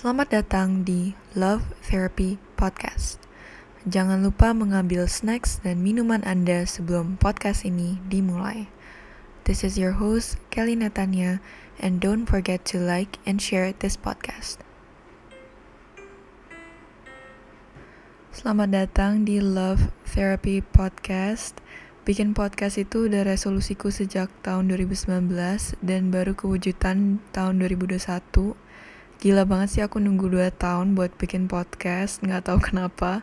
Selamat datang di Love Therapy Podcast. Jangan lupa mengambil snacks dan minuman Anda sebelum podcast ini dimulai. This is your host, Kelly Natanya, and don't forget to like and share this podcast. Selamat datang di Love Therapy Podcast. Bikin podcast itu udah resolusiku sejak tahun 2019 dan baru kewujudan tahun 2021 Gila banget sih aku nunggu 2 tahun buat bikin podcast, nggak tahu kenapa.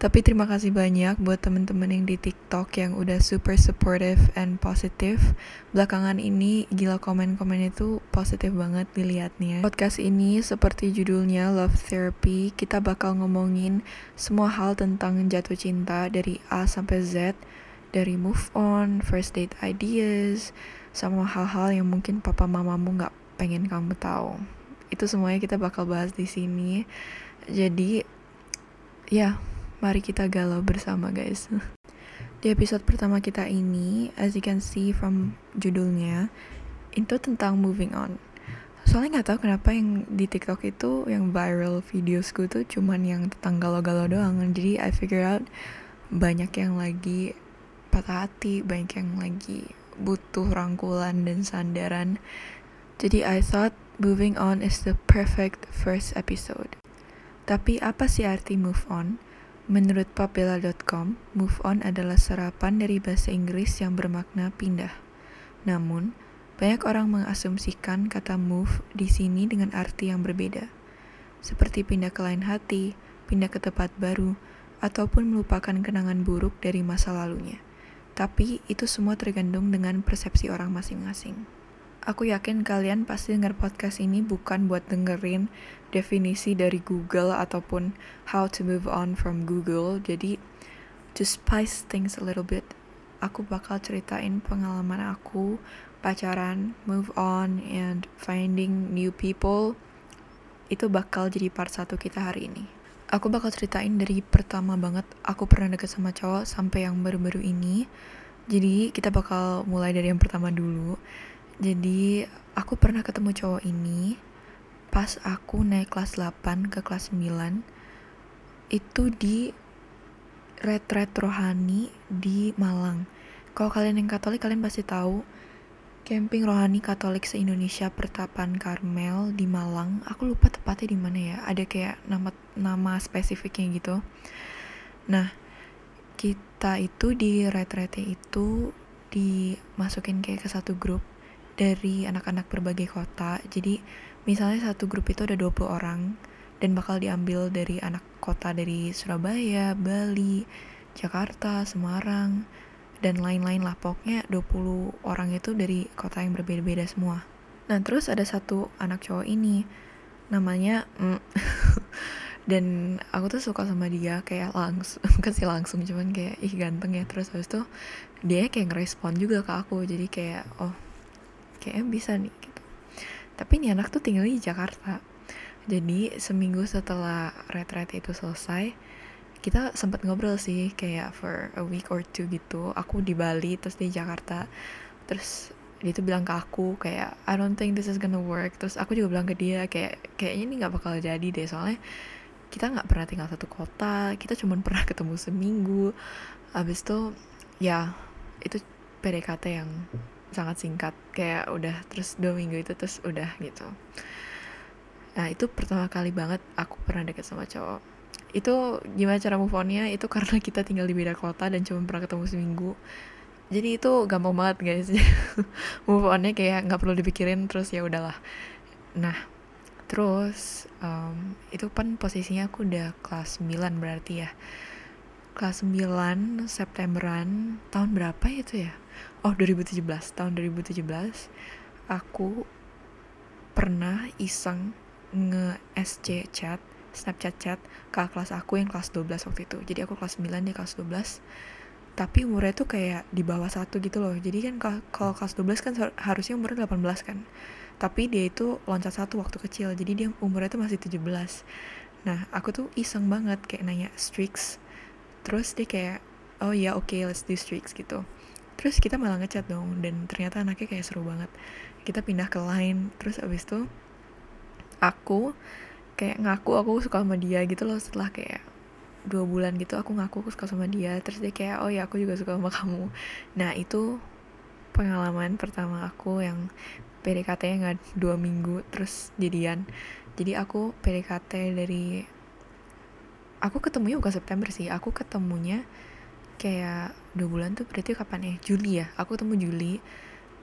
Tapi terima kasih banyak buat temen-temen yang di TikTok yang udah super supportive and positive. Belakangan ini gila komen-komen itu positif banget dilihatnya. Podcast ini seperti judulnya Love Therapy, kita bakal ngomongin semua hal tentang jatuh cinta dari A sampai Z, dari move on, first date ideas, sama hal-hal yang mungkin papa mamamu nggak pengen kamu tahu itu semuanya kita bakal bahas di sini. Jadi ya mari kita galau bersama guys. Di episode pertama kita ini as you can see from judulnya itu tentang moving on. Soalnya nggak tahu kenapa yang di TikTok itu yang viral videosku tuh cuman yang tentang galau-galau doang. Jadi I figure out banyak yang lagi patah hati banyak yang lagi butuh rangkulan dan sandaran. Jadi I thought Moving on is the perfect first episode. Tapi apa sih arti move on? Menurut papela.com, move on adalah serapan dari bahasa Inggris yang bermakna pindah. Namun, banyak orang mengasumsikan kata move di sini dengan arti yang berbeda. Seperti pindah ke lain hati, pindah ke tempat baru, ataupun melupakan kenangan buruk dari masa lalunya. Tapi itu semua tergantung dengan persepsi orang masing-masing. Aku yakin kalian pasti dengar podcast ini bukan buat dengerin definisi dari Google ataupun how to move on from Google. Jadi, to spice things a little bit, aku bakal ceritain pengalaman aku pacaran, move on, and finding new people. Itu bakal jadi part satu kita hari ini. Aku bakal ceritain dari pertama banget aku pernah deket sama cowok sampai yang baru-baru ini. Jadi kita bakal mulai dari yang pertama dulu. Jadi aku pernah ketemu cowok ini pas aku naik kelas 8 ke kelas 9 itu di retret rohani di Malang. Kalau kalian yang Katolik kalian pasti tahu camping rohani Katolik se-Indonesia Pertapan Karmel di Malang. Aku lupa tepatnya di mana ya. Ada kayak nama nama spesifiknya gitu. Nah, kita itu di retretnya itu dimasukin kayak ke satu grup dari anak-anak berbagai kota. Jadi misalnya satu grup itu ada 20 orang dan bakal diambil dari anak kota dari Surabaya, Bali, Jakarta, Semarang, dan lain-lain lah. Pokoknya 20 orang itu dari kota yang berbeda-beda semua. Nah terus ada satu anak cowok ini, namanya... Mm, dan aku tuh suka sama dia kayak langsung bukan sih langsung cuman kayak ih ganteng ya terus habis itu dia kayak ngerespon juga ke aku jadi kayak oh kayaknya bisa nih gitu. Tapi ini anak tuh tinggal di Jakarta. Jadi seminggu setelah retret itu selesai kita sempat ngobrol sih kayak for a week or two gitu. Aku di Bali terus di Jakarta. Terus dia tuh bilang ke aku kayak I don't think this is gonna work. Terus aku juga bilang ke dia kayak kayaknya ini nggak bakal jadi deh soalnya kita nggak pernah tinggal satu kota kita cuma pernah ketemu seminggu. Abis itu ya itu PDKT yang sangat singkat kayak udah terus dua minggu itu terus udah gitu. Nah itu pertama kali banget aku pernah deket sama cowok. Itu gimana cara move onnya? Itu karena kita tinggal di beda kota dan cuma pernah ketemu seminggu. Jadi itu gampang banget guys. Move onnya kayak nggak perlu dipikirin terus ya udahlah. Nah terus um, itu kan posisinya aku udah kelas 9 berarti ya. Kelas 9 Septemberan tahun berapa itu ya oh 2017 tahun 2017 aku pernah iseng nge SC chat Snapchat chat ke kelas aku yang kelas 12 waktu itu. Jadi aku kelas 9 dia kelas 12 tapi umurnya tuh kayak di bawah satu gitu loh. Jadi kan kalau kelas 12 kan harusnya umurnya 18 kan. Tapi dia itu loncat satu waktu kecil. Jadi dia umurnya tuh masih 17 nah aku tuh iseng banget kayak nanya streaks. Terus dia kayak oh ya oke okay, let's do streaks gitu terus kita malah ngechat dong dan ternyata anaknya kayak seru banget. Kita pindah ke lain terus abis itu aku kayak ngaku aku suka sama dia gitu loh setelah kayak dua bulan gitu aku ngaku aku suka sama dia terus dia kayak oh ya aku juga suka sama kamu. Nah itu pengalaman pertama aku yang PDKT-nya nggak dua minggu terus jadian. Jadi aku PDKT dari aku ketemunya bukan September sih aku ketemunya kayak dua bulan tuh berarti kapan ya? Juli ya? Aku ketemu Juli.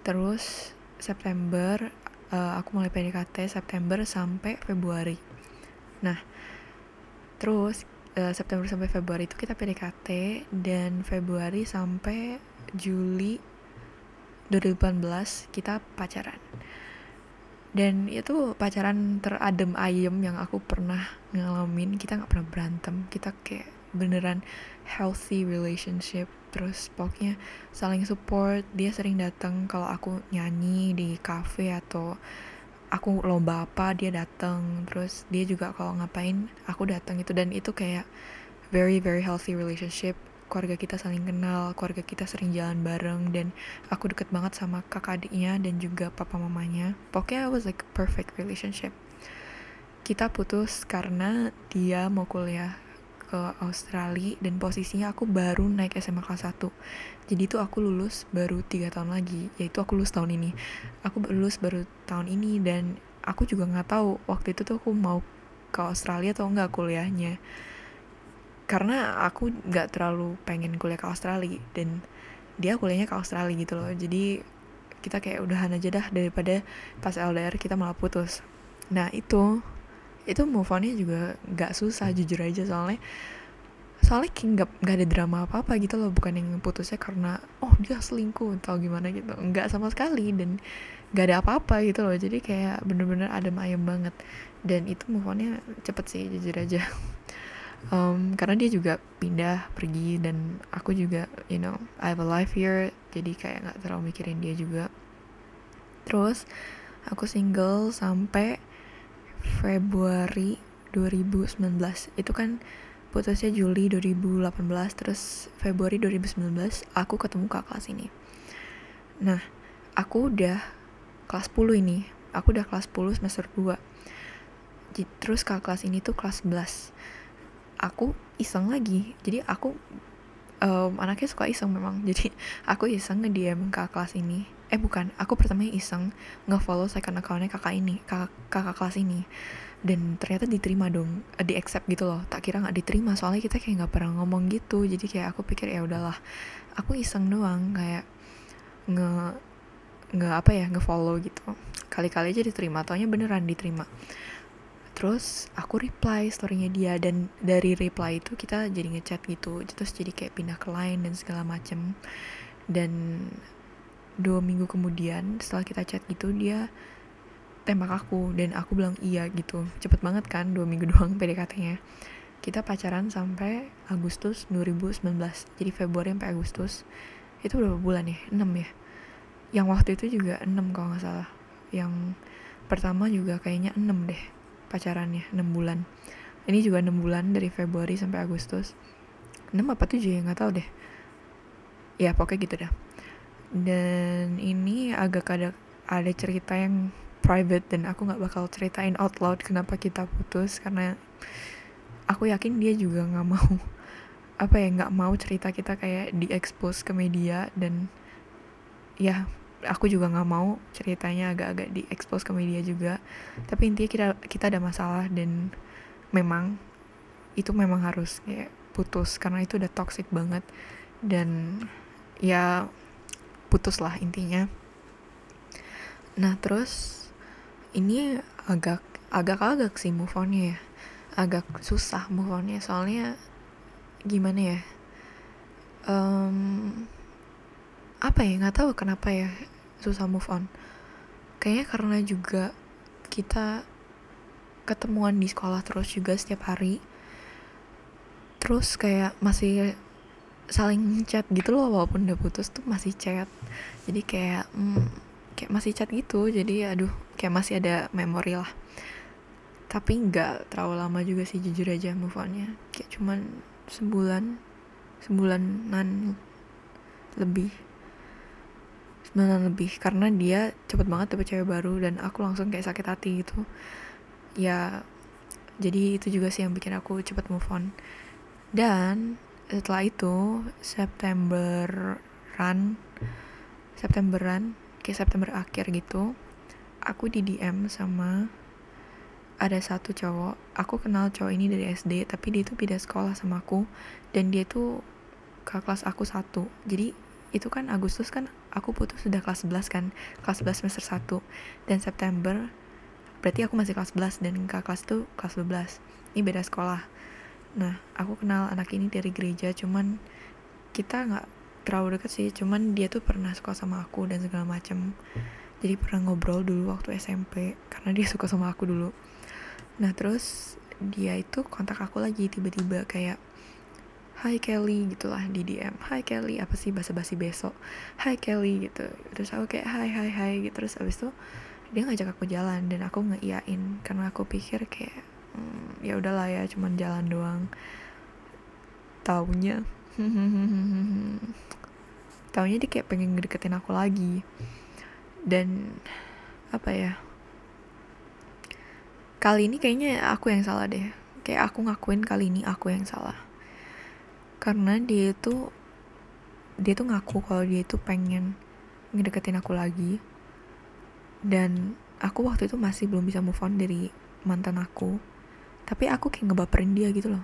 Terus September uh, aku mulai PDKT September sampai Februari. Nah terus uh, September sampai Februari itu kita PDKT dan Februari sampai Juli 2018 kita pacaran. Dan itu pacaran teradem ayem yang aku pernah ngalamin. Kita nggak pernah berantem. Kita kayak beneran healthy relationship. Terus pokoknya saling support dia sering datang kalau aku nyanyi di cafe atau aku lomba apa dia datang terus dia juga kalau ngapain aku datang itu dan itu kayak very very healthy relationship. Keluarga kita saling kenal keluarga kita sering jalan bareng dan aku deket banget sama kakak adiknya dan juga papa mamanya. Pokoknya it was like perfect relationship. Kita putus karena dia mau kuliah ke Australia dan posisinya aku baru naik SMA kelas 1 jadi itu aku lulus baru tiga tahun lagi yaitu aku lulus tahun ini. Aku lulus baru tahun ini dan aku juga nggak tahu waktu itu tuh aku mau ke Australia atau enggak kuliahnya. Karena aku nggak terlalu pengen kuliah ke Australia dan dia kuliahnya ke Australia gitu loh. Jadi kita kayak udahan aja dah daripada pas LDR kita malah putus. Nah itu itu move onnya juga nggak susah jujur aja soalnya. Soalnya kayak nggak nggak ada drama apa apa gitu loh bukan yang putusnya karena oh dia selingkuh atau gimana gitu. Nggak sama sekali dan nggak ada apa-apa gitu loh. Jadi kayak bener-bener adem ayem banget. Dan itu move onnya cepet sih jujur aja. Um, karena dia juga pindah pergi dan aku juga you know I have a life here. Jadi kayak nggak terlalu mikirin dia juga. Terus aku single sampai Februari 2019 itu kan putusnya Juli 2018 terus Februari 2019 aku ketemu kakak kelas ini. Nah aku udah kelas 10 ini. Aku udah kelas 10 semester 2 terus kakak kelas ini tuh kelas 11 aku iseng lagi. Jadi aku um, anaknya suka iseng memang. Jadi aku iseng nge-DM kakak kelas ini eh bukan. Aku pertama iseng nge-follow second accountnya kakak ini kakak, kakak kelas ini. Dan ternyata diterima dong uh, di accept gitu loh. Tak kira nggak diterima soalnya kita kayak nggak pernah ngomong gitu. Jadi kayak aku pikir ya udahlah. Aku iseng doang kayak nge nge apa ya nge follow gitu. Kali-kali aja diterima taunya beneran diterima. Terus aku reply storynya dia dan dari reply itu kita jadi ngechat gitu. Terus jadi kayak pindah ke lain dan segala macem. Dan dua minggu kemudian setelah kita chat gitu dia tembak aku dan aku bilang iya gitu. Cepet banget kan dua minggu doang PDKT-nya kita pacaran sampai Agustus 2019 jadi Februari sampai Agustus. Itu berapa bulan ya? 6 ya? Yang waktu itu juga 6 kalau nggak salah. Yang pertama juga kayaknya 6 deh pacarannya 6 bulan. Ini juga 6 bulan dari Februari sampai Agustus. 6 apa 7 ya? Nggak tahu deh. Ya pokoknya gitu dah dan ini agak ada ada cerita yang private dan aku nggak bakal ceritain out loud kenapa kita putus karena aku yakin dia juga nggak mau apa ya nggak mau cerita kita kayak diekspos ke media dan ya aku juga nggak mau ceritanya agak-agak diekspos ke media juga. Tapi intinya kita kita ada masalah dan memang itu memang harus kayak putus karena itu udah toxic banget. Dan ya putus lah intinya. Nah terus ini agak agak-agak sih move onnya ya. Agak susah move onnya soalnya gimana ya um, apa ya nggak tahu kenapa ya susah move on. Kayaknya karena juga kita ketemuan di sekolah terus juga setiap hari. Terus kayak masih saling chat gitu loh walaupun udah putus tuh masih chat. Jadi kayak hmm, kayak masih chat gitu. Jadi aduh kayak masih ada memori lah. Tapi nggak terlalu lama juga sih jujur aja move onnya. Kayak cuman sebulan sebulanan lebih. Sebulan lebih karena dia cepet banget dapet cewek baru dan aku langsung kayak sakit hati gitu. Ya jadi itu juga sih yang bikin aku cepat move on. Dan setelah itu Septemberan Septemberan kayak September akhir gitu aku di DM sama ada satu cowok. Aku kenal cowok ini dari SD tapi dia tuh pindah sekolah sama aku dan dia tuh ke kelas aku satu. Jadi itu kan Agustus kan aku putus sudah kelas 11 kan kelas 11 semester 1 dan September berarti aku masih kelas 11 dan ke kelas itu kelas 12 ini beda sekolah nah aku kenal anak ini dari gereja cuman kita nggak terlalu deket sih cuman dia tuh pernah suka sama aku dan segala macem. Jadi pernah ngobrol dulu waktu SMP karena dia suka sama aku dulu. Nah terus dia itu kontak aku lagi tiba-tiba kayak Hai Kelly gitulah di DM Hai Kelly apa sih basa-basi besok? Hai Kelly gitu. Terus aku kayak hai hai hai gitu. Terus abis itu dia ngajak aku jalan dan aku ngeiyain karena aku pikir kayak hmm, ya udahlah ya cuman jalan doang. Taunya. Taunya dia kayak pengen ngedeketin aku lagi. Dan apa ya kali ini kayaknya aku yang salah deh. Kayak aku ngakuin kali ini aku yang salah. Karena dia itu dia tuh ngaku kalau dia itu pengen ngedeketin aku lagi. Dan aku waktu itu masih belum bisa move on dari mantan aku tapi aku kayak ngebaperin dia gitu loh.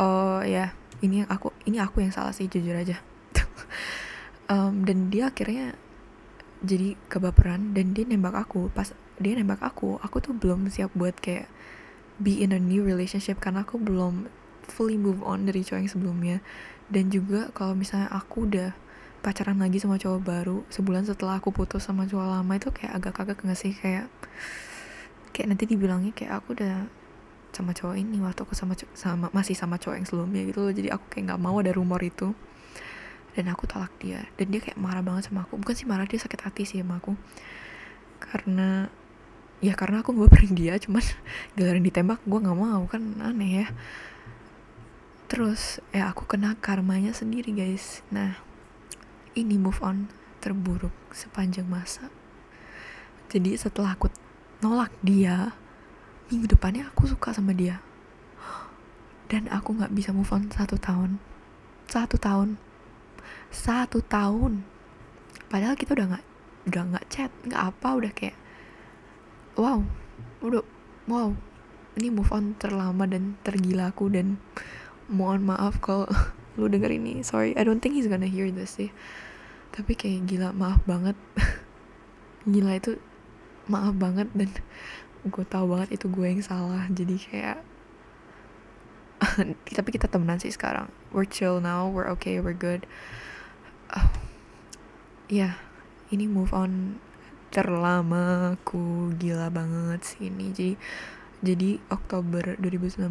Oh ya ini aku ini aku yang salah sih jujur aja. Um, dan dia akhirnya jadi kebaperan dan dia nembak aku. Pas dia nembak aku aku tuh belum siap buat kayak be in a new relationship karena aku belum fully move on dari cowok yang sebelumnya. Dan juga kalau misalnya aku udah pacaran lagi sama cowok baru sebulan setelah aku putus sama cowok lama itu kayak agak kagak nggak sih? Kayak kayak nanti dibilangnya kayak aku udah sama cowok ini waktu aku sama sama masih sama cowok yang sebelumnya gitu loh. Jadi aku kayak nggak mau ada rumor itu. Dan aku tolak dia. Dan dia kayak marah banget sama aku. Bukan sih marah dia sakit hati sih sama aku. Karena ya karena aku baperin dia cuman giliran ditembak gue nggak mau kan aneh ya. Terus ya aku kena karmanya sendiri guys. Nah ini move on terburuk sepanjang masa. Jadi setelah aku nolak dia. Minggu depannya aku suka sama dia. Dan aku nggak bisa move on satu tahun. Satu tahun. Satu tahun. Padahal kita udah nggak udah nggak chat nggak apa udah kayak wow udah wow ini move on terlama dan tergila aku dan mohon maaf kalau lu denger ini. Sorry I don't think he's gonna hear this sih. Tapi kayak gila maaf banget. Gila itu maaf banget dan gue tau banget itu gue yang salah. Jadi kayak tapi kita temenan sih sekarang. We're chill now we're okay we're good. Uh, ya yeah, ini move on terlama. Aku gila banget sih ini. Jadi jadi Oktober 2019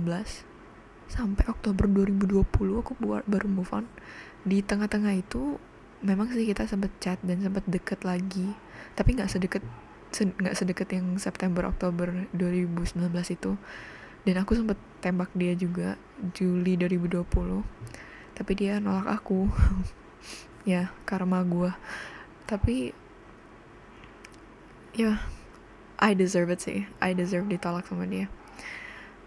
sampai Oktober 2020 aku buat baru move on. Di tengah-tengah itu memang sih kita sempet chat dan sempet deket lagi. Tapi nggak sedekat nggak se sedekat yang September Oktober 2019 itu. Dan aku sempet tembak dia juga Juli 2020 tapi dia nolak aku. Ya karma gue tapi ya yeah, I deserve it sih. I deserve ditolak sama dia.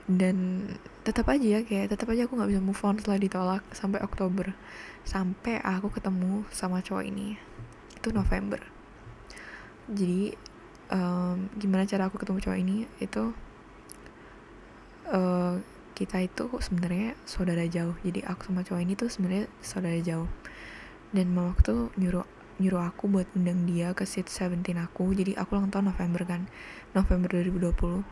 Dan tetap aja ya kayak tetap aja aku nggak bisa move on setelah ditolak sampai Oktober. Sampai aku ketemu sama cowok ini. Itu November. Jadi um, gimana cara aku ketemu cowok ini? Itu uh, kita itu sebenarnya saudara jauh. Jadi aku sama cowok ini tuh sebenarnya saudara jauh. Dan mama tuh nyuruh nyuruh aku buat undang dia ke seat 17 aku. Jadi aku ulang tahun November kan? November 2020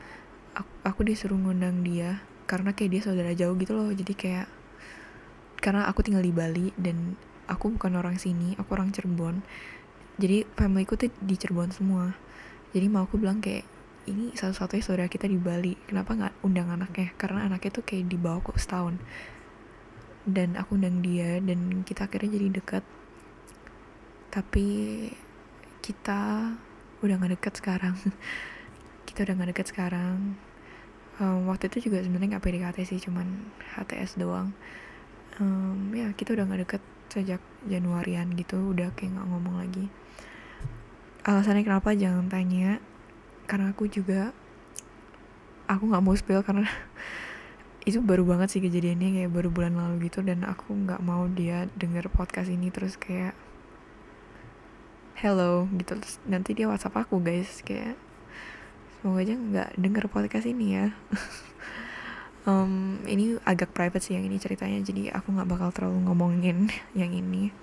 aku, aku disuruh ngundang dia karena kayak dia saudara jauh gitu loh. Jadi kayak karena aku tinggal di Bali dan aku bukan orang sini aku orang Cirebon. Jadi familyku tuh di Cirebon semua jadi mau aku bilang kayak ini satu-satunya saudara kita di Bali. Kenapa nggak undang anaknya? Karena anaknya tuh kayak dibawa kok setahun. Dan aku undang dia dan kita akhirnya jadi dekat tapi kita udah gak deket sekarang. Kita udah gak deket sekarang. Um, waktu itu juga sebenarnya nggak PDKT sih cuman HTS doang. Um, ya kita udah gak deket sejak Januarian gitu udah kayak nggak ngomong lagi alasannya kenapa jangan tanya? Karena aku juga aku nggak mau spill karena itu baru banget sih kejadiannya kayak baru bulan lalu gitu dan aku nggak mau dia denger podcast ini terus kayak hello gitu. Terus nanti dia whatsapp aku guys kayak semoga aja nggak denger podcast ini ya. Um, ini agak private sih yang ini ceritanya jadi aku nggak bakal terlalu ngomongin yang ini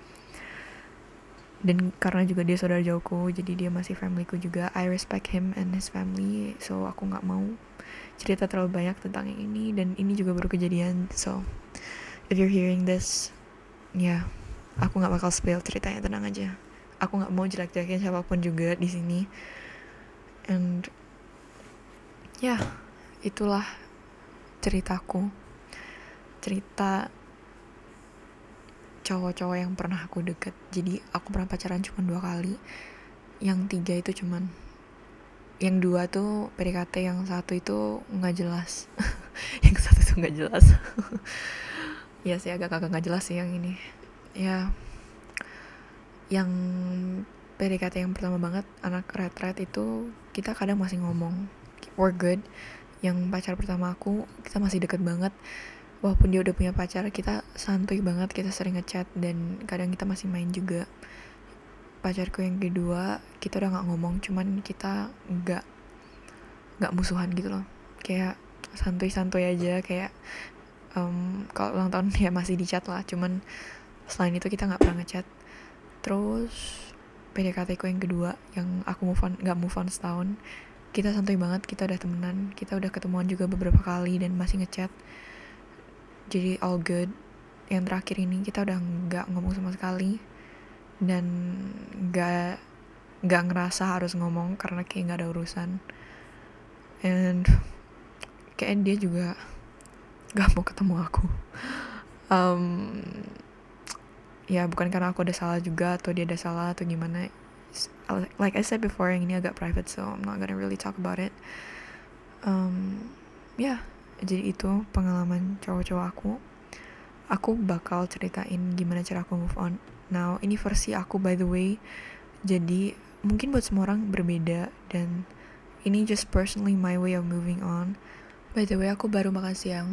dan karena juga dia saudara jauhku jadi dia masih familyku juga. I respect him and his family so aku nggak mau cerita terlalu banyak tentang yang ini. Dan ini juga baru kejadian so if you're hearing this ya yeah, aku nggak bakal spill ceritanya tenang aja. Aku nggak mau jelek-jelekin siapa pun juga di sini. And ya yeah, itulah ceritaku. Cerita cowok-cowok yang pernah aku deket. Jadi aku pernah pacaran cuma dua kali. Yang tiga itu cuman yang dua tuh PDKT yang satu itu nggak jelas. Yang satu tuh nggak jelas. Ya sih agak agak nggak jelas sih yang ini. Ya yang PDKT yang pertama banget anak red itu kita kadang masih ngomong we're good. Yang pacar pertama aku kita masih deket banget walaupun dia udah punya pacar kita santuy banget kita sering ngechat dan kadang kita masih main juga. Pacarku yang kedua kita udah nggak ngomong cuman kita nggak nggak musuhan gitu loh. Kayak santuy-santuy aja kayak um, kalau ulang tahun ya masih di chat lah cuman selain itu kita nggak pernah ngechat. Terus PDKT ku yang kedua yang aku move on nggak move on setahun kita santuy banget kita udah temenan kita udah ketemuan juga beberapa kali dan masih ngechat jadi all good. Yang terakhir ini kita udah nggak ngomong sama sekali. Dan gak gak ngerasa harus ngomong karena kayak gak ada urusan. And kayak dia juga gak mau ketemu aku. Um, ya bukan karena aku ada salah juga atau dia ada salah atau gimana. Like I said before yang ini agak private so I'm not gonna really talk about it. Um, yeah, jadi itu pengalaman cowok-cowok aku aku bakal ceritain gimana cara aku move on Now, ini versi aku by the way. Jadi, mungkin buat semua orang berbeda dan ini just personally my way of moving on. By the way, aku baru makan siang.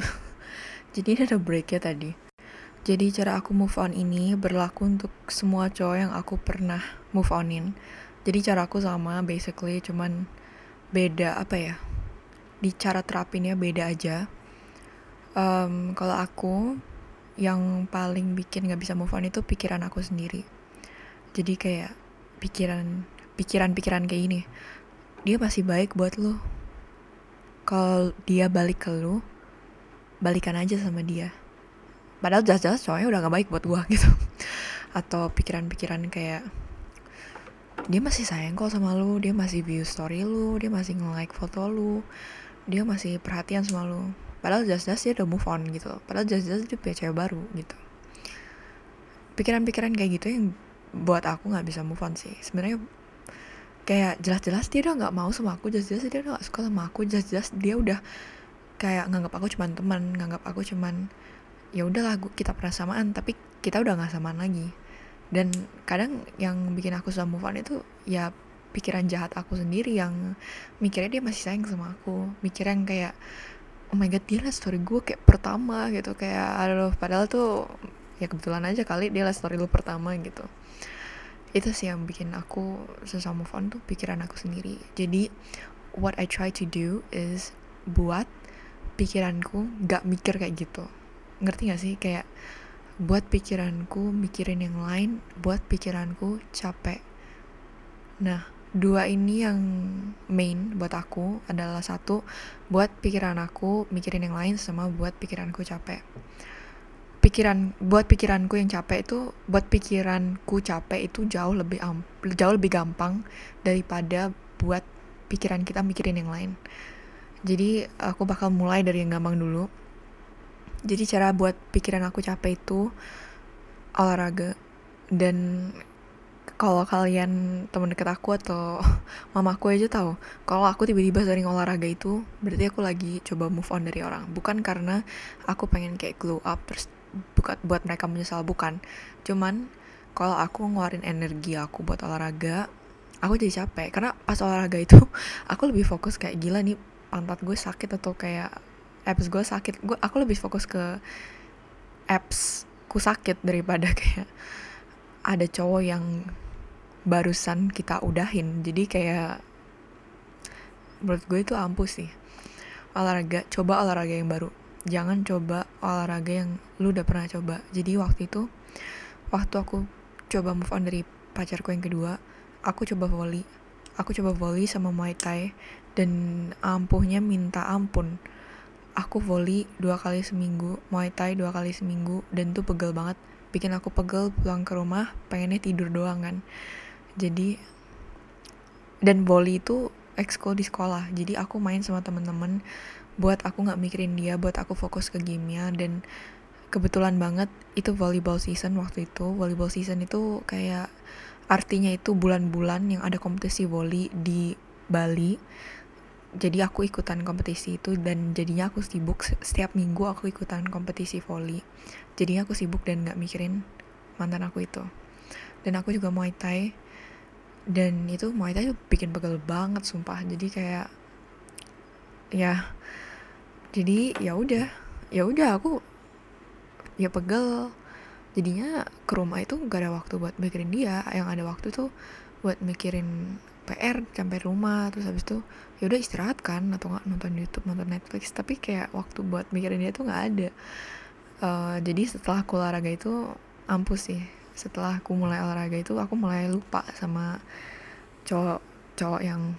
Jadi ini ada break ya tadi. Jadi cara aku move on ini berlaku untuk semua cowok yang aku pernah move onin. Jadi cara aku sama basically cuman beda apa ya? Di cara terapinnya beda aja. Um, kalau aku yang paling bikin gak bisa move on itu pikiran aku sendiri. Jadi kayak pikiran pikiran-pikiran kayak ini dia masih baik buat lo kalau dia balik ke lo balikan aja sama dia. Padahal jelas-jelas cowoknya udah gak baik buat gua gitu. Atau pikiran-pikiran kayak dia masih sayang kok sama lu dia masih view story lu dia masih nge-like foto lu dia masih perhatian sama lu. Padahal jelas-jelas dia udah move on gitu padahal jelas-jelas dia punya cewek baru gitu. Pikiran-pikiran kayak gitu yang buat aku nggak bisa move on sih. Sebenarnya kayak jelas-jelas dia udah nggak mau sama aku jelas-jelas dia udah gak suka sama aku jelas-jelas dia udah kayak nganggap aku cuman teman nganggap aku cuman ya udahlah kita pernah samaan tapi kita udah nggak samaan lagi. Dan kadang yang bikin aku susah move on itu ya pikiran jahat aku sendiri yang mikirnya dia masih sayang sama aku. Mikirnya yang kayak oh my god dia lah story gue kayak pertama gitu. Kayak aduh padahal tuh ya kebetulan aja kali dia lah story lu pertama gitu. Itu sih yang bikin aku susah move on tuh pikiran aku sendiri. Jadi what I try to do is buat pikiranku gak mikir kayak gitu. Ngerti gak sih? Kayak buat pikiranku mikirin yang lain buat pikiranku capek. Nah dua ini yang main buat aku adalah satu buat pikiran aku mikirin yang lain sama buat pikiranku capek. Pikiran buat pikiranku yang capek itu buat pikiranku capek itu jauh lebih am, jauh lebih gampang daripada buat pikiran kita mikirin yang lain. Jadi aku bakal mulai dari yang gampang dulu. Jadi cara buat pikiran aku capek itu olahraga. Dan kalau kalian teman dekat aku atau mamaku aja tahu kalau aku tiba-tiba sering olahraga itu berarti aku lagi coba move on dari orang. Bukan karena aku pengen kayak glow up terus bukan buat mereka menyesal bukan. Cuman kalau aku ngeluarin energi aku buat olahraga aku jadi capek. Karena pas olahraga itu aku lebih fokus kayak gila nih pantat gue sakit atau kayak abs gue sakit. Gue aku lebih fokus ke abs ku sakit daripada kayak ada cowok yang barusan kita udahin. Jadi kayak menurut gue itu ampuh sih. Olahraga coba olahraga yang baru. Jangan coba olahraga yang lu udah pernah coba. Jadi waktu itu waktu aku coba move on dari pacarku yang kedua aku coba volley. Aku coba volley sama muay thai dan ampuhnya minta ampun. Aku volley dua kali seminggu muay thai dua kali seminggu dan tuh pegel banget. Bikin aku pegel pulang ke rumah pengennya tidur doang kan jadi dan volley itu ekskul di sekolah. Jadi aku main sama temen-temen buat aku nggak mikirin dia buat aku fokus ke gamenya. Dan kebetulan banget itu volleyball season waktu itu. Volleyball season itu kayak artinya itu bulan-bulan yang ada kompetisi volley di Bali. Jadi aku ikutan kompetisi itu dan jadinya aku sibuk setiap minggu aku ikutan kompetisi volley. Jadinya aku sibuk dan nggak mikirin mantan aku itu. Dan aku juga muay thai dan itu Muay Thai bikin pegel banget sumpah. Jadi kayak ya jadi ya udah ya udah aku ya pegel. Jadinya ke rumah itu gak ada waktu buat mikirin dia. Yang ada waktu tuh buat mikirin PR sampai rumah. Terus habis itu ya udah istirahat kan atau nggak nonton YouTube nonton Netflix. Tapi kayak waktu buat mikirin dia tuh nggak ada. Uh, jadi setelah aku olahraga itu ampuh sih setelah aku mulai olahraga itu aku mulai lupa sama cowok cowok yang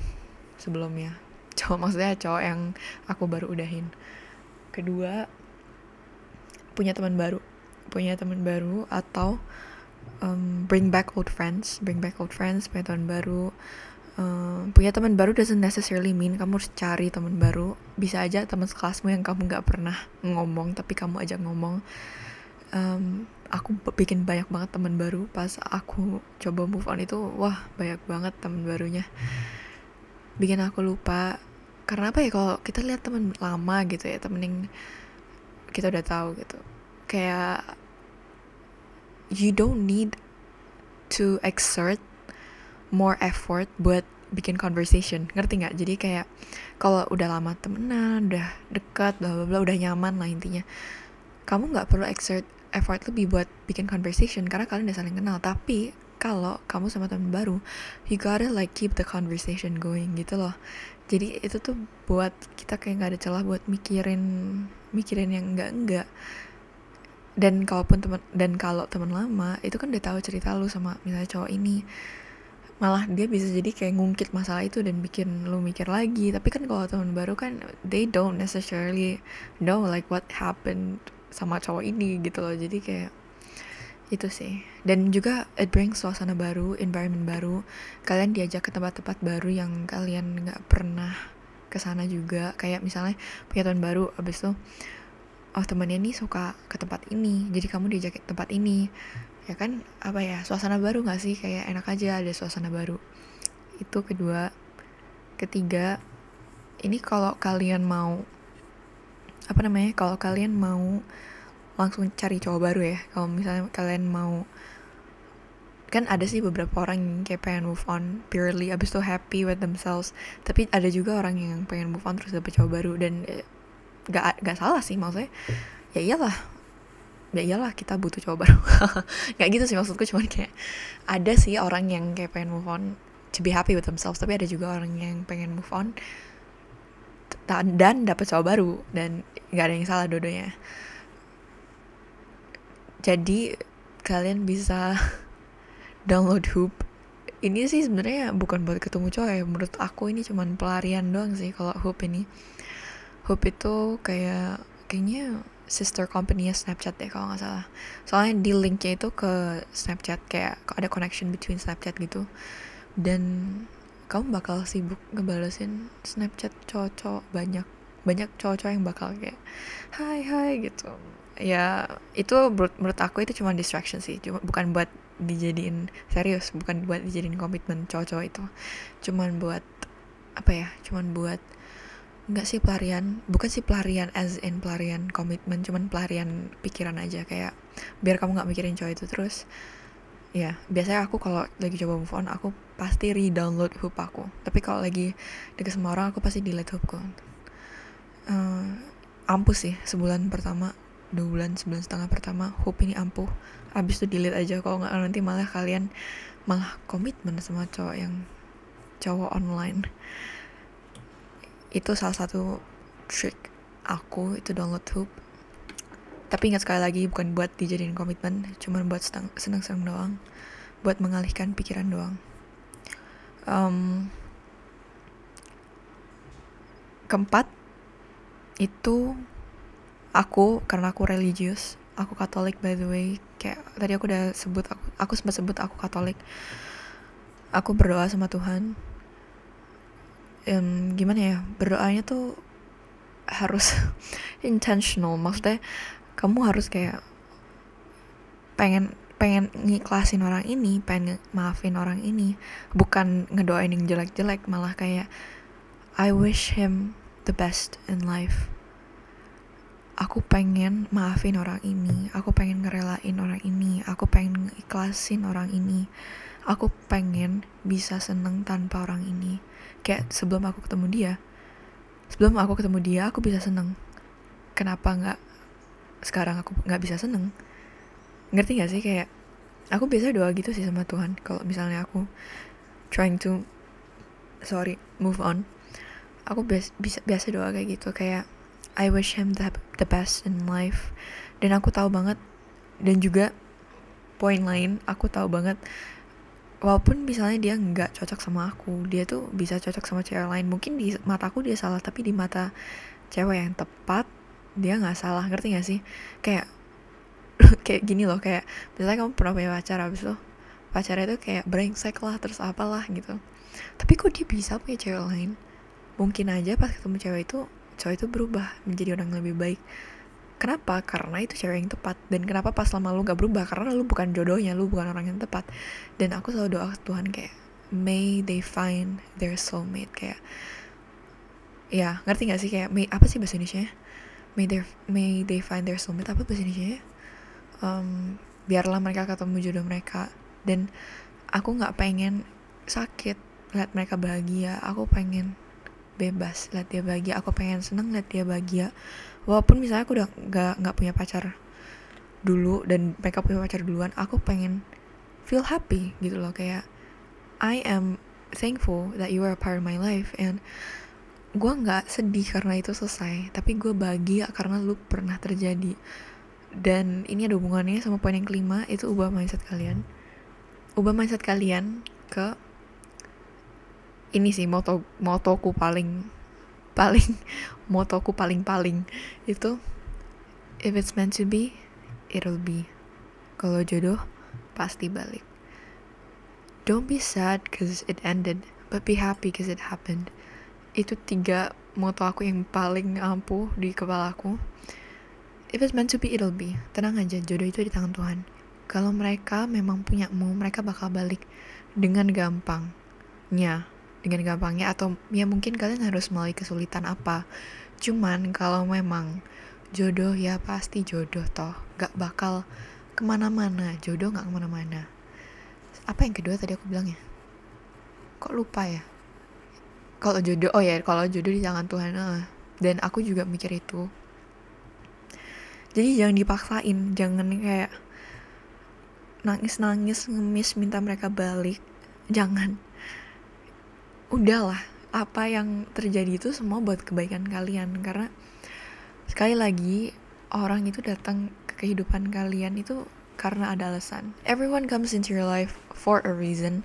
sebelumnya. Cowok maksudnya cowok yang aku baru udahin. Kedua punya teman baru. Punya teman baru atau um, bring back old friends. Bring back old friends punya teman baru. Um, punya teman baru doesn't necessarily mean kamu harus cari teman baru. Bisa aja teman sekelasmu yang kamu nggak pernah ngomong tapi kamu ajak ngomong um, aku bikin banyak banget teman baru. Pas aku coba move on itu wah banyak banget teman barunya. Bikin aku lupa. Karena apa ya kalau kita lihat teman lama gitu ya temen yang kita udah tahu gitu. Kayak you don't need to exert more effort buat bikin conversation. Ngerti nggak? Jadi kayak kalau udah lama temenan udah dekat bla bla bla udah nyaman lah intinya. Kamu nggak perlu exert effort lebih buat bikin conversation karena kalian udah saling kenal. Tapi kalau kamu sama temen baru you gotta like keep the conversation going gitu loh. Jadi itu tuh buat kita kayak nggak ada celah buat mikirin mikirin yang enggak enggak dan kalaupun teman dan kalau teman lama itu kan udah tahu cerita lu sama misalnya cowok ini. Malah dia bisa jadi kayak ngungkit masalah itu dan bikin lu mikir lagi. Tapi kan kalau teman baru kan they don't necessarily know like what happened sama cowok ini gitu loh. Jadi kayak itu sih. Dan juga it brings suasana baru environment baru. Kalian diajak ke tempat-tempat baru yang kalian nggak pernah ke sana juga. Kayak misalnya punya teman baru abis itu oh temannya nih suka ke tempat ini jadi kamu diajak ke tempat ini. Ya kan apa ya suasana baru nggak sih? Kayak enak aja ada suasana baru. Itu kedua. Ketiga ini kalau kalian mau apa namanya kalau kalian mau langsung cari cowok baru ya kalau misalnya kalian mau kan ada sih beberapa orang yang kayak pengen move on purely abis itu happy with themselves tapi ada juga orang yang pengen move on terus dapet cowok baru dan eh, gak gak salah sih maksudnya ya iyalah ya iyalah kita butuh cowok baru. Nggak gitu sih maksudku cuman kayak ada sih orang yang kayak pengen move on to be happy with themselves tapi ada juga orang yang pengen move on dan dapat cowok baru dan nggak ada yang salah dodonya jadi kalian bisa download Hoop. Ini sih sebenarnya bukan buat ketemu cowok ya menurut aku ini cuman pelarian doang sih kalau Hoop ini. Hoop itu kayak kayaknya sister company Snapchat deh kalau nggak salah. Soalnya di linknya itu ke Snapchat kayak ada connection between Snapchat gitu. Dan kamu bakal sibuk ngebalesin Snapchat cowok-cowok banyak banyak cowok-cowok yang bakal kayak hai hai gitu. Ya itu menurut, menurut aku itu cuma distraction sih. Cuma bukan buat dijadiin serius bukan buat dijadiin komitmen cowok-cowok itu. Cuman buat apa ya cuman buat nggak sih pelarian bukan sih pelarian as in pelarian komitmen cuman pelarian pikiran aja. Kayak biar kamu nggak mikirin cowok itu terus ya biasanya aku kalau lagi coba move on aku pasti re-download hoop aku. Tapi kalau lagi deket sama orang aku pasti delete hoopku. Uh, ampuh sih sebulan pertama dua bulan sebulan setengah pertama hope ini ampuh. Abis itu delete aja. Kalau nggak nanti malah kalian malah komitmen sama cowok yang cowok online. Itu salah satu trick aku itu download hope tapi ingat sekali lagi bukan buat dijadiin komitmen cuma buat senang-senang doang. Buat mengalihkan pikiran doang um, keempat itu aku karena aku religius aku Katolik by the way. Kayak tadi aku udah sebut aku aku sempat sebut aku Katolik. Aku berdoa sama Tuhan. Um, gimana ya berdoanya tuh harus intentional. Maksudnya kamu harus kayak pengen pengen ngiklasin orang ini pengen maafin orang ini bukan ngedoain yang jelek-jelek malah kayak I wish him the best in life. Aku pengen maafin orang ini aku pengen ngerelain orang ini aku pengen ikhlasin orang ini. Aku pengen bisa seneng tanpa orang ini. Kayak sebelum aku ketemu dia sebelum aku ketemu dia aku bisa seneng. Kenapa nggak sekarang aku nggak bisa seneng ngerti gak sih kayak aku biasa doa gitu sih sama Tuhan. Kalau misalnya aku trying to sorry move on aku biasa biasa doa kayak gitu. Kayak I wish him the, the best in life. Dan aku tahu banget dan juga poin lain aku tahu banget walaupun misalnya dia nggak cocok sama aku dia tuh bisa cocok sama cewek lain. Mungkin di mataku dia salah tapi di mata cewek yang tepat dia nggak salah. Ngerti gak sih? Kayak kayak gini loh kayak misalnya kamu pernah punya pacar abis itu pacarnya tuh kayak brengsek lah terus apalah gitu. Tapi kok dia bisa punya cewek lain? Mungkin aja pas ketemu cewek itu cowok itu berubah menjadi orang yang lebih baik. Kenapa? Karena itu cewek yang tepat. Dan kenapa pas lama lu gak berubah? Karena lu bukan jodohnya lu bukan orang yang tepat. Dan aku selalu doa ke Tuhan kayak may they find their soulmate. Kayak ya ngerti gak sih? Kayak may apa sih bahasa Indonesia may they may they find their soulmate. Apa bahasa Indonesia um, biarlah mereka ketemu jodoh mereka. Dan aku nggak pengen sakit lihat mereka bahagia. Aku pengen bebas lihat dia bahagia. Aku pengen seneng lihat dia bahagia. Walaupun misalnya aku udah nggak nggak punya pacar dulu dan mereka punya pacar duluan aku pengen feel happy gitu loh. Kayak I am thankful that you are a part of my life. And gue nggak sedih karena itu selesai. Tapi gue bahagia karena lu pernah terjadi dan ini ada hubungannya sama poin yang kelima itu ubah mindset kalian. Ubah mindset kalian ke ini sih moto motoku paling paling motoku paling paling. Itu if it's meant to be it'll be. Kalau jodoh pasti balik. Don't be sad cause it ended but be happy cause it happened. Itu tiga moto aku yang paling ampuh di kepala aku if it's meant to be it'll be. Tenang aja jodoh itu di tangan Tuhan. Kalau mereka memang punya mau mereka bakal balik dengan gampangnya. Dengan gampangnya atau ya mungkin kalian harus melalui kesulitan apa. Cuman kalau memang jodoh ya pasti jodoh toh. Gak bakal ke mana-mana. Jodoh gak ke mana-mana. Apa yang kedua tadi aku bilang ya? Kok lupa ya? Kalau jodoh oh ya kalau jodoh di tangan Tuhan uh. dan aku juga mikir itu jadi jangan dipaksain jangan kayak nangis-nangis ngemis minta mereka balik jangan udahlah apa yang terjadi itu semua buat kebaikan kalian karena sekali lagi orang itu datang ke kehidupan kalian itu karena ada alasan. Everyone comes into your life for a reason,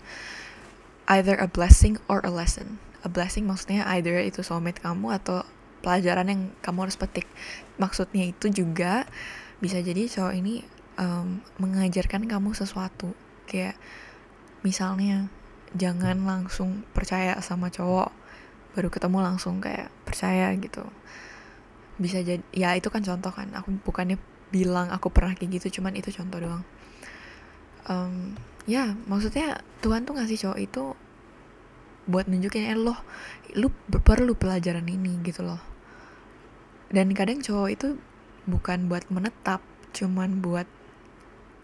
either a blessing or a lesson. A blessing maksudnya either itu soulmate kamu atau pelajaran yang kamu harus petik. Maksudnya itu juga bisa jadi cowok ini um, mengajarkan kamu sesuatu. Kayak misalnya jangan langsung percaya sama cowok baru ketemu langsung kayak percaya gitu bisa jadi ya itu kan contoh kan aku bukannya bilang aku pernah kayak gitu cuman itu contoh doang um, ya maksudnya Tuhan tuh ngasih cowok itu buat nunjukin eh loh lu perlu pelajaran ini gitu loh dan kadang cowok itu bukan buat menetap cuman buat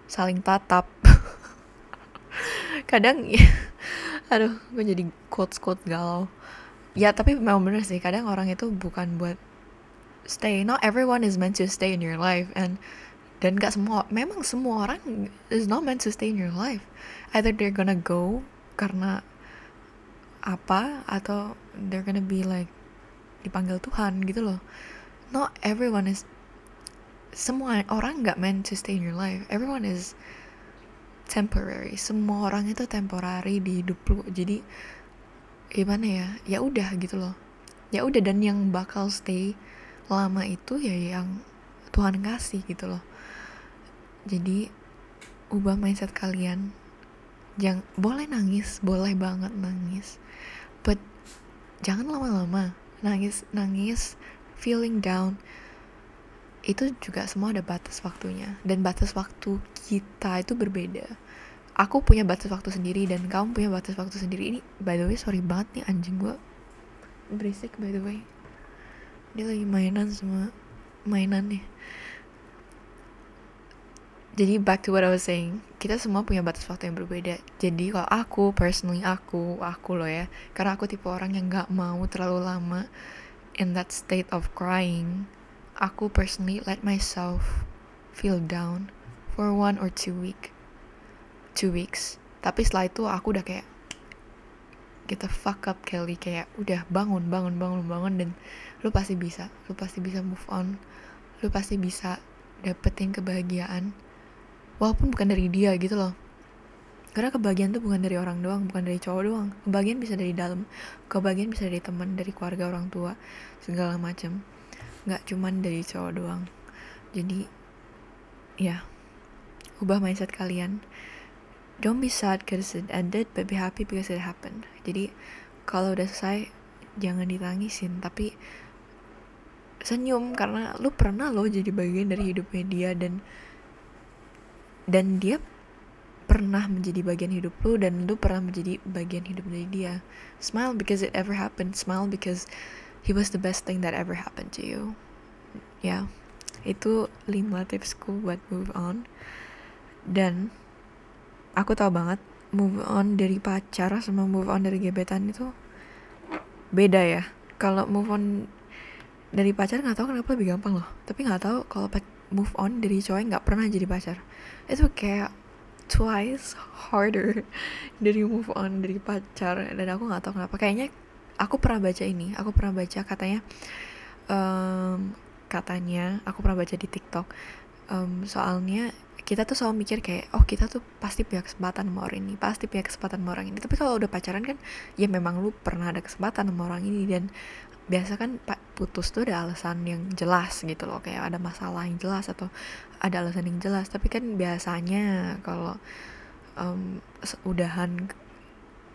saling tatap. Kadang ya aduh gue jadi quotes quote galau. Ya tapi memang bener sih kadang orang itu bukan buat stay not everyone is meant to stay in your life and dan gak semua memang semua orang is not meant to stay in your life. Either they're gonna go karena apa atau they're gonna be like dipanggil Tuhan gitu loh not everyone is semua orang nggak meant to stay in your life. Everyone is temporary. Semua orang itu temporary di hidup lu. Jadi gimana ya? Ya udah gitu loh. Ya udah dan yang bakal stay lama itu ya yang Tuhan kasih gitu loh. Jadi ubah mindset kalian. Jangan boleh nangis boleh banget nangis. But jangan lama-lama. Nangis nangis feeling down itu juga semua ada batas waktunya. Dan batas waktu kita itu berbeda. Aku punya batas waktu sendiri dan kamu punya batas waktu sendiri. Ini by the way sorry banget nih anjing gue berisik by the way. Dia lagi mainan sama mainan nih. Jadi back to what I was saying kita semua punya batas waktu yang berbeda. Jadi kalau aku personally aku aku loh ya karena aku tipe orang yang nggak mau terlalu lama in that state of crying aku personally let myself feel down for one or two week two weeks. Tapi setelah itu aku udah kayak kita fuck up Kelly. Kayak udah bangun bangun bangun bangun dan lu pasti bisa lu pasti bisa move on. Lu pasti bisa dapetin kebahagiaan walaupun bukan dari dia gitu loh karena kebahagiaan tuh bukan dari orang doang bukan dari cowok doang. Kebahagiaan bisa dari dalam kebahagiaan bisa dari teman dari keluarga orang tua segala macam. Nggak cuman dari cowok doang. Jadi ya ubah mindset kalian. Don't be sad because it ended but be happy because it happened. Jadi kalau udah selesai jangan ditangisin tapi senyum. Karena lu pernah lo jadi bagian dari hidupnya dia dan dan dia pernah menjadi bagian hidup lu dan lu pernah menjadi bagian hidup dari dia. Smile because it ever happened. Smile because he was the best thing that ever happened to you. Ya yeah, itu lima tipsku buat move on. Dan aku tahu banget move on dari pacar sama move on dari gebetan itu beda ya. Kalau move on dari pacar nggak tahu kenapa lebih gampang loh. Tapi nggak tahu kalau move on dari cowok nggak pernah jadi pacar. Itu kayak twice harder dari move on dari pacar. Dan aku nggak tahu kenapa. Kayaknya aku pernah baca ini aku pernah baca katanya um, katanya aku pernah baca di TikTok um, soalnya kita tuh selalu mikir kayak oh kita tuh pasti punya kesempatan sama orang ini pasti punya kesempatan sama orang ini. Tapi kalau udah pacaran kan ya memang lu pernah ada kesempatan sama orang ini dan biasa kan putus tuh ada alasan yang jelas gitu loh kayak ada masalah yang jelas atau ada alasan yang jelas. Tapi kan biasanya kalau um, udahan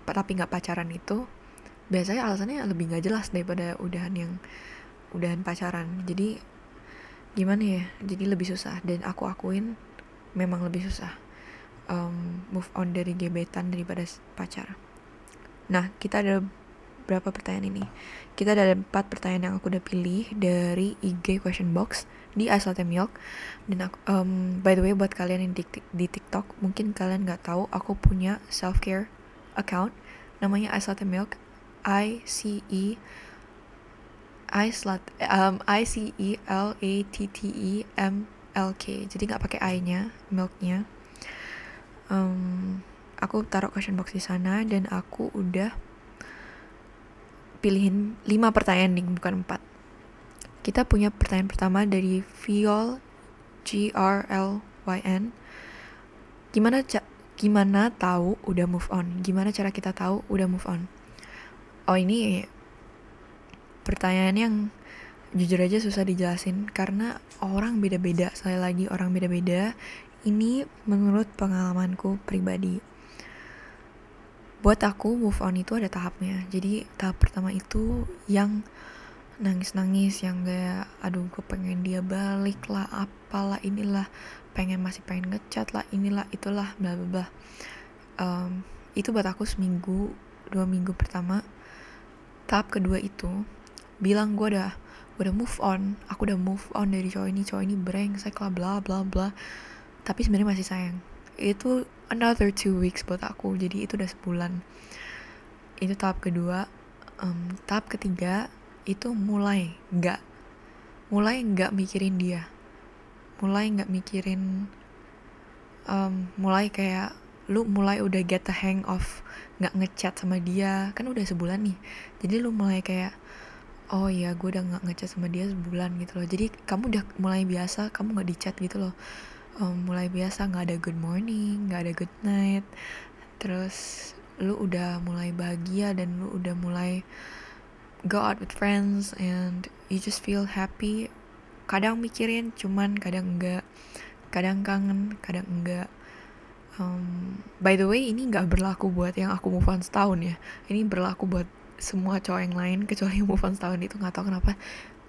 tapi nggak pacaran itu biasanya alasannya lebih nggak jelas daripada udahan yang udahan pacaran. Jadi gimana ya? Jadi lebih susah. Dan aku akuin memang lebih susah um, move on dari gebetan daripada pacar. Nah kita ada berapa pertanyaan ini. Kita ada empat pertanyaan yang aku udah pilih dari IG question box di Latte Milk. Dan aku, um, by the way buat kalian yang di, di TikTok mungkin kalian nggak tahu aku punya self care account. Namanya Latte Milk. I C E I slat um I C E L A T T E M L K. Jadi nggak pakai I nya milknya. Um, aku taruh question box di sana dan aku udah pilihin 5 pertanyaan nih bukan 4 kita punya pertanyaan pertama dari Viol G R L Y N. Gimana gimana tahu udah move on? Gimana cara kita tahu udah move on? Oh ini pertanyaan yang jujur aja susah dijelasin karena orang beda-beda. Sekali lagi orang beda-beda. Ini menurut pengalamanku pribadi buat aku move on itu ada tahapnya. Jadi tahap pertama itu yang nangis-nangis yang gak aduh gue pengen dia balik lah apalah inilah pengen masih pengen ngecat lah inilah itulah bla bla bla. Um, itu buat aku seminggu dua minggu pertama. Tahap kedua itu bilang gue udah gue udah move on aku udah move on dari cowok ini cowok ini brengsek lah bla bla bla. Tapi sebenarnya masih sayang itu another two weeks buat aku. Jadi itu udah sebulan. Itu tahap kedua. Um, tahap ketiga itu mulai nggak mulai nggak mikirin dia. Mulai nggak mikirin um, mulai kayak lu mulai udah get the hang of nggak ngechat sama dia. Kan udah sebulan nih. Jadi lu mulai kayak oh iya gue udah nggak ngechat sama dia sebulan gitu loh. Jadi kamu udah mulai biasa kamu nggak dicat gitu loh um, mulai biasa nggak ada good morning nggak ada good night. Terus lu udah mulai bahagia dan lu udah mulai go out with friends and you just feel happy. Kadang mikirin cuman kadang enggak kadang kangen kadang enggak um, by the way ini nggak berlaku buat yang aku move on setahun ya. Ini berlaku buat semua cowok yang lain kecuali move on setahun itu nggak tahu kenapa.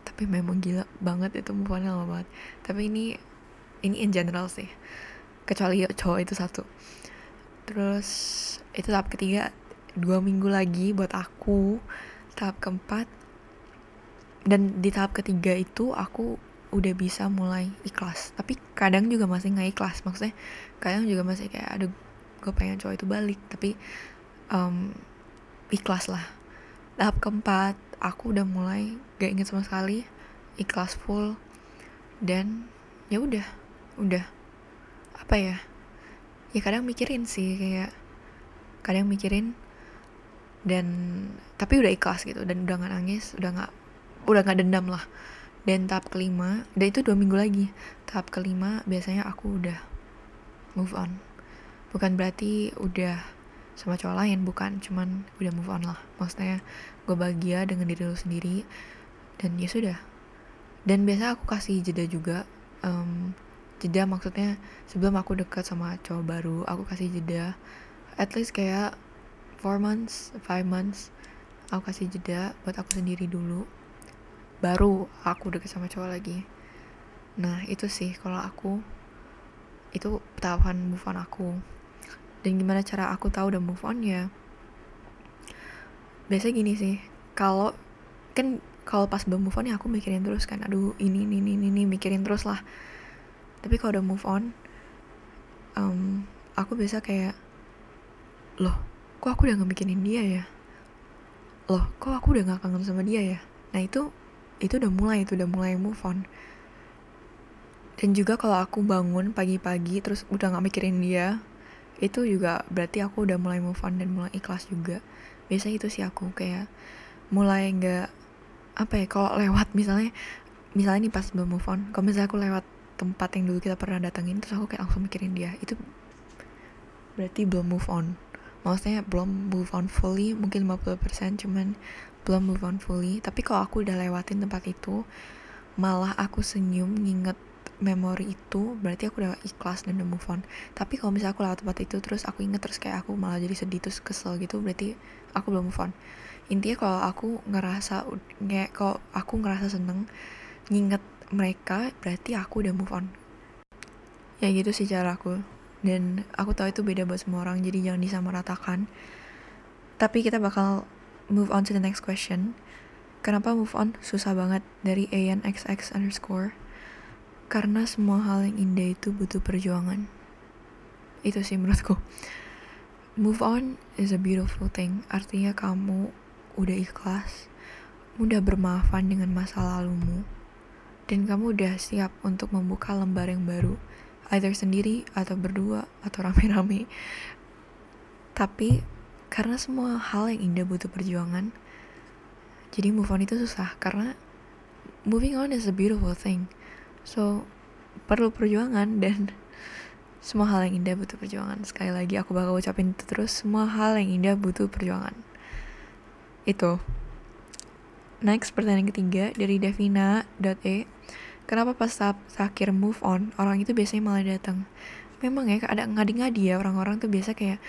Tapi memang gila banget itu move on lama banget. Tapi ini ini in general sih. Kecuali cowok itu satu. Terus itu tahap ketiga dua minggu lagi buat aku. Tahap keempat dan di tahap ketiga itu aku udah bisa mulai ikhlas. Tapi kadang juga masih nggak ikhlas. Maksudnya kadang juga masih kayak aduh gue pengen cowok itu balik. Tapi um, ikhlas lah. Tahap keempat aku udah mulai gak inget sama sekali. Ikhlas full. Dan ya udah udah apa ya ya kadang mikirin sih kayak kadang mikirin dan tapi udah ikhlas gitu dan udah nggak nangis udah nggak udah nggak dendam lah. Dan tahap kelima dan itu dua minggu lagi tahap kelima biasanya aku udah move on. Bukan berarti udah sama cowok lain bukan cuman udah move on lah. Maksudnya gue bahagia dengan diri lo sendiri dan ya sudah. Dan biasa aku kasih jeda juga um, jeda maksudnya sebelum aku dekat sama cowok baru aku kasih jeda. At least kayak four months five months aku kasih jeda buat aku sendiri dulu. Baru aku deket sama cowok lagi. Nah itu sih kalau aku. Itu tahapan move on aku. Dan gimana cara aku tahu udah move on ya? Biasanya gini sih kalau kan kalau pas belum move on ya aku mikirin terus kan aduh ini ini ini ini mikirin terus lah tapi kalau udah move on um, aku biasa kayak loh kok aku udah gak mikirin dia ya? Loh kok aku udah gak kangen sama dia ya? Nah itu itu udah mulai itu udah mulai move on. Dan juga kalau aku bangun pagi-pagi terus udah nggak mikirin dia itu juga berarti aku udah mulai move on dan mulai ikhlas juga. Biasanya itu sih aku kayak mulai nggak apa ya kalau lewat misalnya misalnya nih pas belum move on kalau misalnya aku lewat tempat yang dulu kita pernah datengin terus aku kayak langsung mikirin dia. Itu berarti belum move on. Maksudnya belum move on fully mungkin 50% cuman belum move on fully. Tapi kalau aku udah lewatin tempat itu malah aku senyum nginget memori itu berarti aku udah ikhlas dan udah move on. Tapi kalau misalnya aku lewat tempat itu terus aku inget terus kayak aku malah jadi sedih terus kesel gitu berarti aku belum move on. Intinya kalau aku ngerasa kayak kalau aku ngerasa seneng nginget mereka berarti aku udah move on ya gitu sih cara aku dan aku tahu itu beda buat semua orang jadi jangan disamaratakan tapi kita bakal move on to the next question. Kenapa move on susah banget dari ANXX underscore? Karena semua hal yang indah itu butuh perjuangan. Itu sih menurutku. Move on is a beautiful thing. Artinya kamu udah ikhlas, mudah bermaafan dengan masa lalumu, dan kamu udah siap untuk membuka lembar yang baru, either sendiri atau berdua atau rame-rame. Tapi karena semua hal yang indah butuh perjuangan jadi move on itu susah karena moving on is a beautiful thing. So perlu perjuangan dan semua hal yang indah butuh perjuangan. Sekali lagi aku bakal ucapin itu terus semua hal yang indah butuh perjuangan. Itu next pertanyaan ketiga dari Devina.e kenapa pas tahap terakhir move on orang itu biasanya malah datang? Memang ya ada ngadi-ngadi ya orang-orang tuh biasa kayak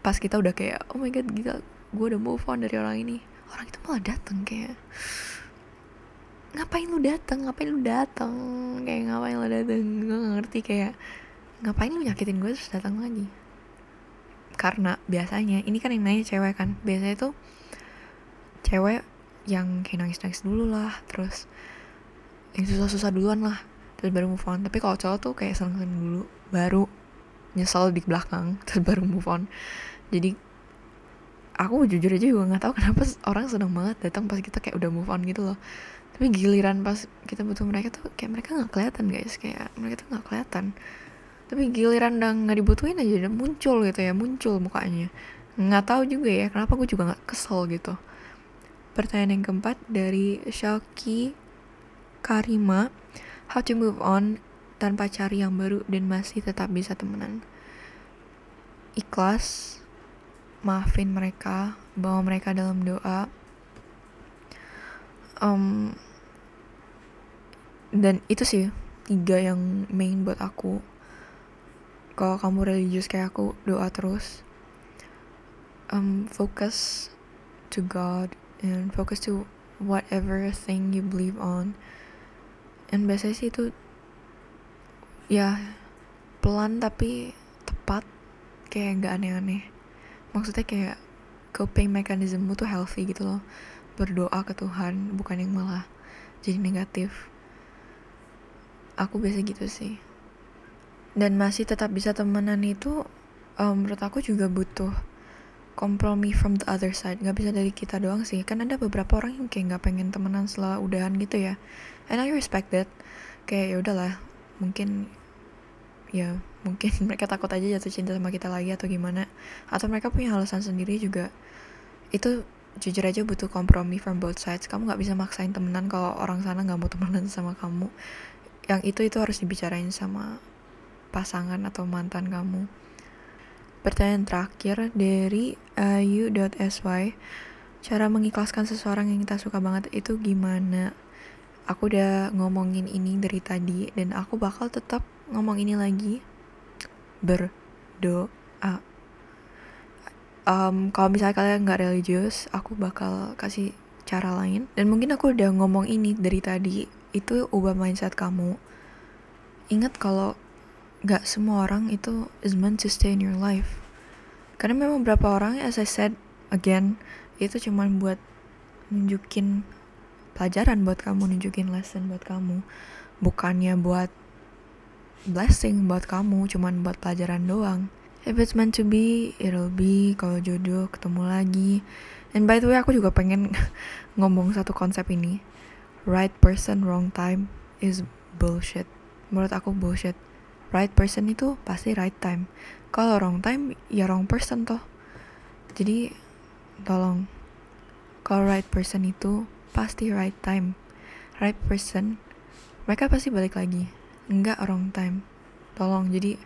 pas kita udah kayak oh my god gila gue udah move on dari orang ini. Orang itu malah dateng kayak ngapain lu dateng ngapain lu dateng kayak ngapain lu dateng gue gak ngerti kayak ngapain lu nyakitin gue terus datang lagi? Karena biasanya ini kan yang nanya cewek kan biasanya tuh cewek yang kayak nangis-nangis dulu lah terus yang susah-susah duluan lah terus baru move on. Tapi kalau cowok tuh kayak seneng-seneng dulu baru nyesel di belakang terus baru move on. Jadi aku jujur aja juga nggak tahu kenapa orang seneng banget datang pas kita kayak udah move on gitu loh. Tapi giliran pas kita butuh mereka tuh kayak mereka nggak kelihatan guys. Kayak mereka tuh nggak kelihatan. Tapi giliran udah nggak dibutuhin aja udah muncul gitu ya muncul mukanya. Nggak tahu juga ya kenapa gue juga nggak kesel gitu pertanyaan yang keempat dari Shalki Karima. How to move on tanpa cari yang baru dan masih tetap bisa temenan. Ikhlas maafin mereka bawa mereka dalam doa. Um, dan itu sih tiga yang main buat aku. Kalau kamu religius kayak aku doa terus. Um, focus to God and focus to whatever thing you believe on. And biasanya sih itu ya pelan tapi tepat kayak gak aneh-aneh. Maksudnya kayak coping mechanismmu tuh healthy gitu loh. Berdoa ke Tuhan bukan yang malah jadi negatif. Aku biasa gitu sih. Dan masih tetap bisa temenan itu um, menurut aku juga butuh kompromi from the other side. Nggak bisa dari kita doang sih. Kan ada beberapa orang yang kayak nggak pengen temenan setelah udahan gitu ya. And I respect that. Kayak ya udahlah mungkin ya mungkin mereka takut aja jatuh cinta sama kita lagi atau gimana. Atau mereka punya alasan sendiri juga. Itu jujur aja butuh kompromi from both sides. Kamu nggak bisa maksain temenan kalau orang sana nggak mau temenan sama kamu. Yang itu itu harus dibicarain sama pasangan atau mantan kamu pertanyaan terakhir dari ayu.sy cara mengikhlaskan seseorang yang kita suka banget itu gimana? Aku udah ngomongin ini dari tadi dan aku bakal tetap ngomong ini lagi. Berdoa. Um, kalau misalnya kalian nggak religius aku bakal kasih cara lain. Dan mungkin aku udah ngomong ini dari tadi. Itu ubah mindset kamu. Ingat kalau gak semua orang itu is meant to stay in your life. Karena memang beberapa orang as I said again itu cuma buat nunjukin pelajaran buat kamu nunjukin lesson buat kamu. Bukannya buat blessing buat kamu cuman buat pelajaran doang. If it's meant to be it'll be. Kalau jodoh ketemu lagi. And by the way aku juga pengen ngomong satu konsep ini. Right person wrong time is bullshit. Menurut aku bullshit right person itu pasti right time. Kalau wrong time ya wrong person toh. Jadi tolong. Kalau right person itu pasti right time. Right person mereka pasti balik lagi. Enggak wrong time. Tolong jadi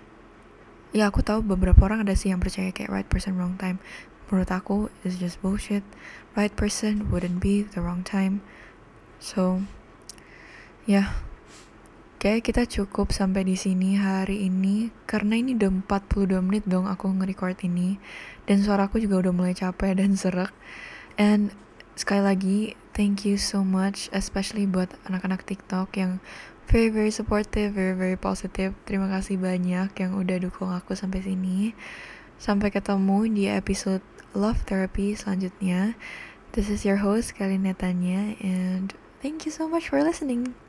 ya aku tahu beberapa orang ada sih yang percaya kayak right person wrong time. Menurut aku is just bullshit. Right person wouldn't be the wrong time. So, ya, kayak kita cukup sampai di sini hari ini karena ini udah 42 menit dong aku nge-record ini dan suaraku juga udah mulai capek dan serak. And sekali lagi, thank you so much especially buat anak-anak TikTok yang very very supportive, very very positive. Terima kasih banyak yang udah dukung aku sampai sini. Sampai ketemu di episode Love Therapy selanjutnya. This is your host Kalinetanya and Thank you so much for listening.